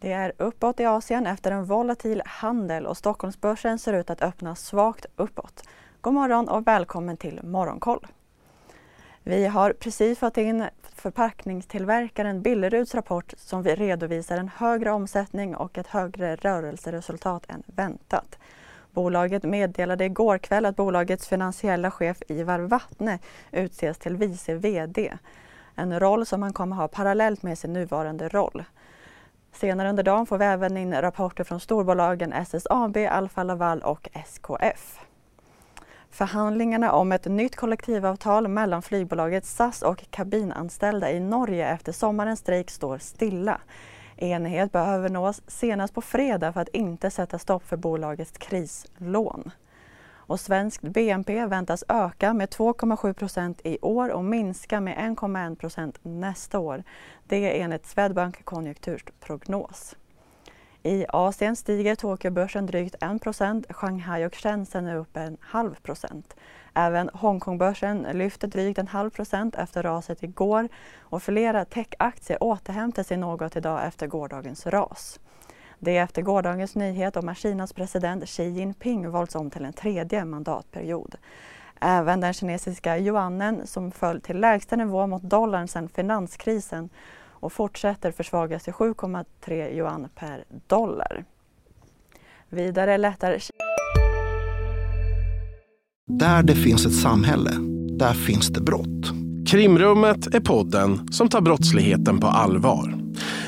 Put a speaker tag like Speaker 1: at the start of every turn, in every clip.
Speaker 1: Det är uppåt i Asien efter en volatil handel och Stockholmsbörsen ser ut att öppna svagt uppåt. God morgon och välkommen till Morgonkoll. Vi har precis fått in förpackningstillverkaren Billeruds rapport som redovisar en högre omsättning och ett högre rörelseresultat än väntat. Bolaget meddelade igår kväll att bolagets finansiella chef Ivar Vattne utses till vice VD. En roll som han kommer ha parallellt med sin nuvarande roll. Senare under dagen får vi även in rapporter från storbolagen SSAB, Alfa Laval och SKF. Förhandlingarna om ett nytt kollektivavtal mellan flygbolaget SAS och kabinanställda i Norge efter sommarens strejk står stilla. Enighet behöver nås senast på fredag för att inte sätta stopp för bolagets krislån. Och svenskt BNP väntas öka med 2,7 procent i år och minska med 1,1 procent nästa år. Det är enligt Swedbank konjunkturprognos. I Asien stiger Tokyobörsen drygt 1 procent. Shanghai och Shenzhen är upp en halv procent. Även Hongkongbörsen lyfter drygt en halv procent efter raset igår och flera techaktier återhämtar sig något idag efter gårdagens ras. Det är efter gårdagens nyhet om att Kinas president Xi Jinping valts om till en tredje mandatperiod. Även den kinesiska yuanen som föll till lägsta nivå mot dollarn sedan finanskrisen och fortsätter försvagas till 7,3 yuan per dollar. Vidare lättar...
Speaker 2: Där det finns ett samhälle, där finns det brott.
Speaker 3: Krimrummet är podden som tar brottsligheten på allvar.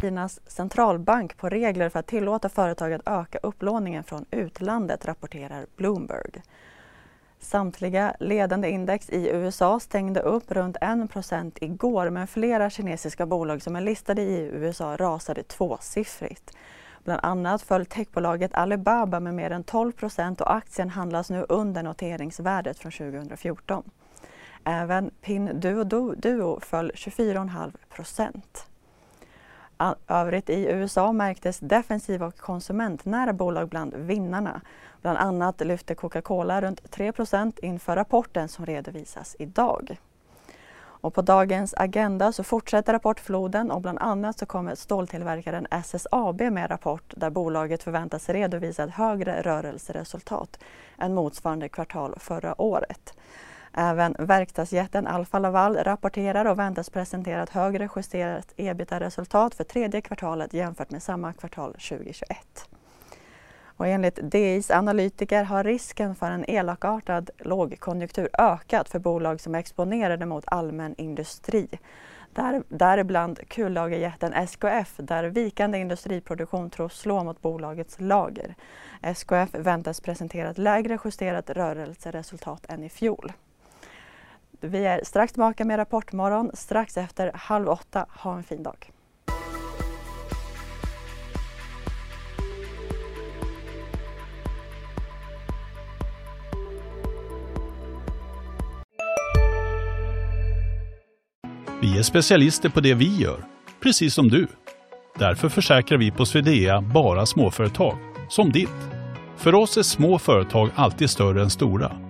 Speaker 1: Kinas centralbank på regler för att tillåta företag att öka upplåningen från utlandet, rapporterar Bloomberg. Samtliga ledande index i USA stängde upp runt 1% igår men flera kinesiska bolag som är listade i USA rasade tvåsiffrigt. Bland annat föll techbolaget Alibaba med mer än 12% och aktien handlas nu under noteringsvärdet från 2014. Även Pinduoduo föll 24,5 övrigt i USA märktes defensiva och konsumentnära bolag bland vinnarna. Bland annat lyfte Coca-Cola runt 3% inför rapporten som redovisas idag. Och på dagens agenda så fortsätter rapportfloden och bland annat så kommer ståltillverkaren SSAB med rapport där bolaget förväntas redovisa ett högre rörelseresultat än motsvarande kvartal förra året. Även verkstadsjätten Alfa Laval rapporterar och väntas presentera ett högre justerat ebitda-resultat för tredje kvartalet jämfört med samma kvartal 2021. Och enligt DIs analytiker har risken för en elakartad lågkonjunktur ökat för bolag som är exponerade mot allmän industri. Där, däribland kullagerjätten SKF där vikande industriproduktion tros slå mot bolagets lager. SKF väntas presentera ett lägre justerat rörelseresultat än i fjol. Vi är strax tillbaka med Rapportmorgon strax efter halv åtta. Ha en fin dag.
Speaker 4: Vi är specialister på det vi gör, precis som du. Därför försäkrar vi på Swedea bara småföretag, som ditt. För oss är små företag alltid större än stora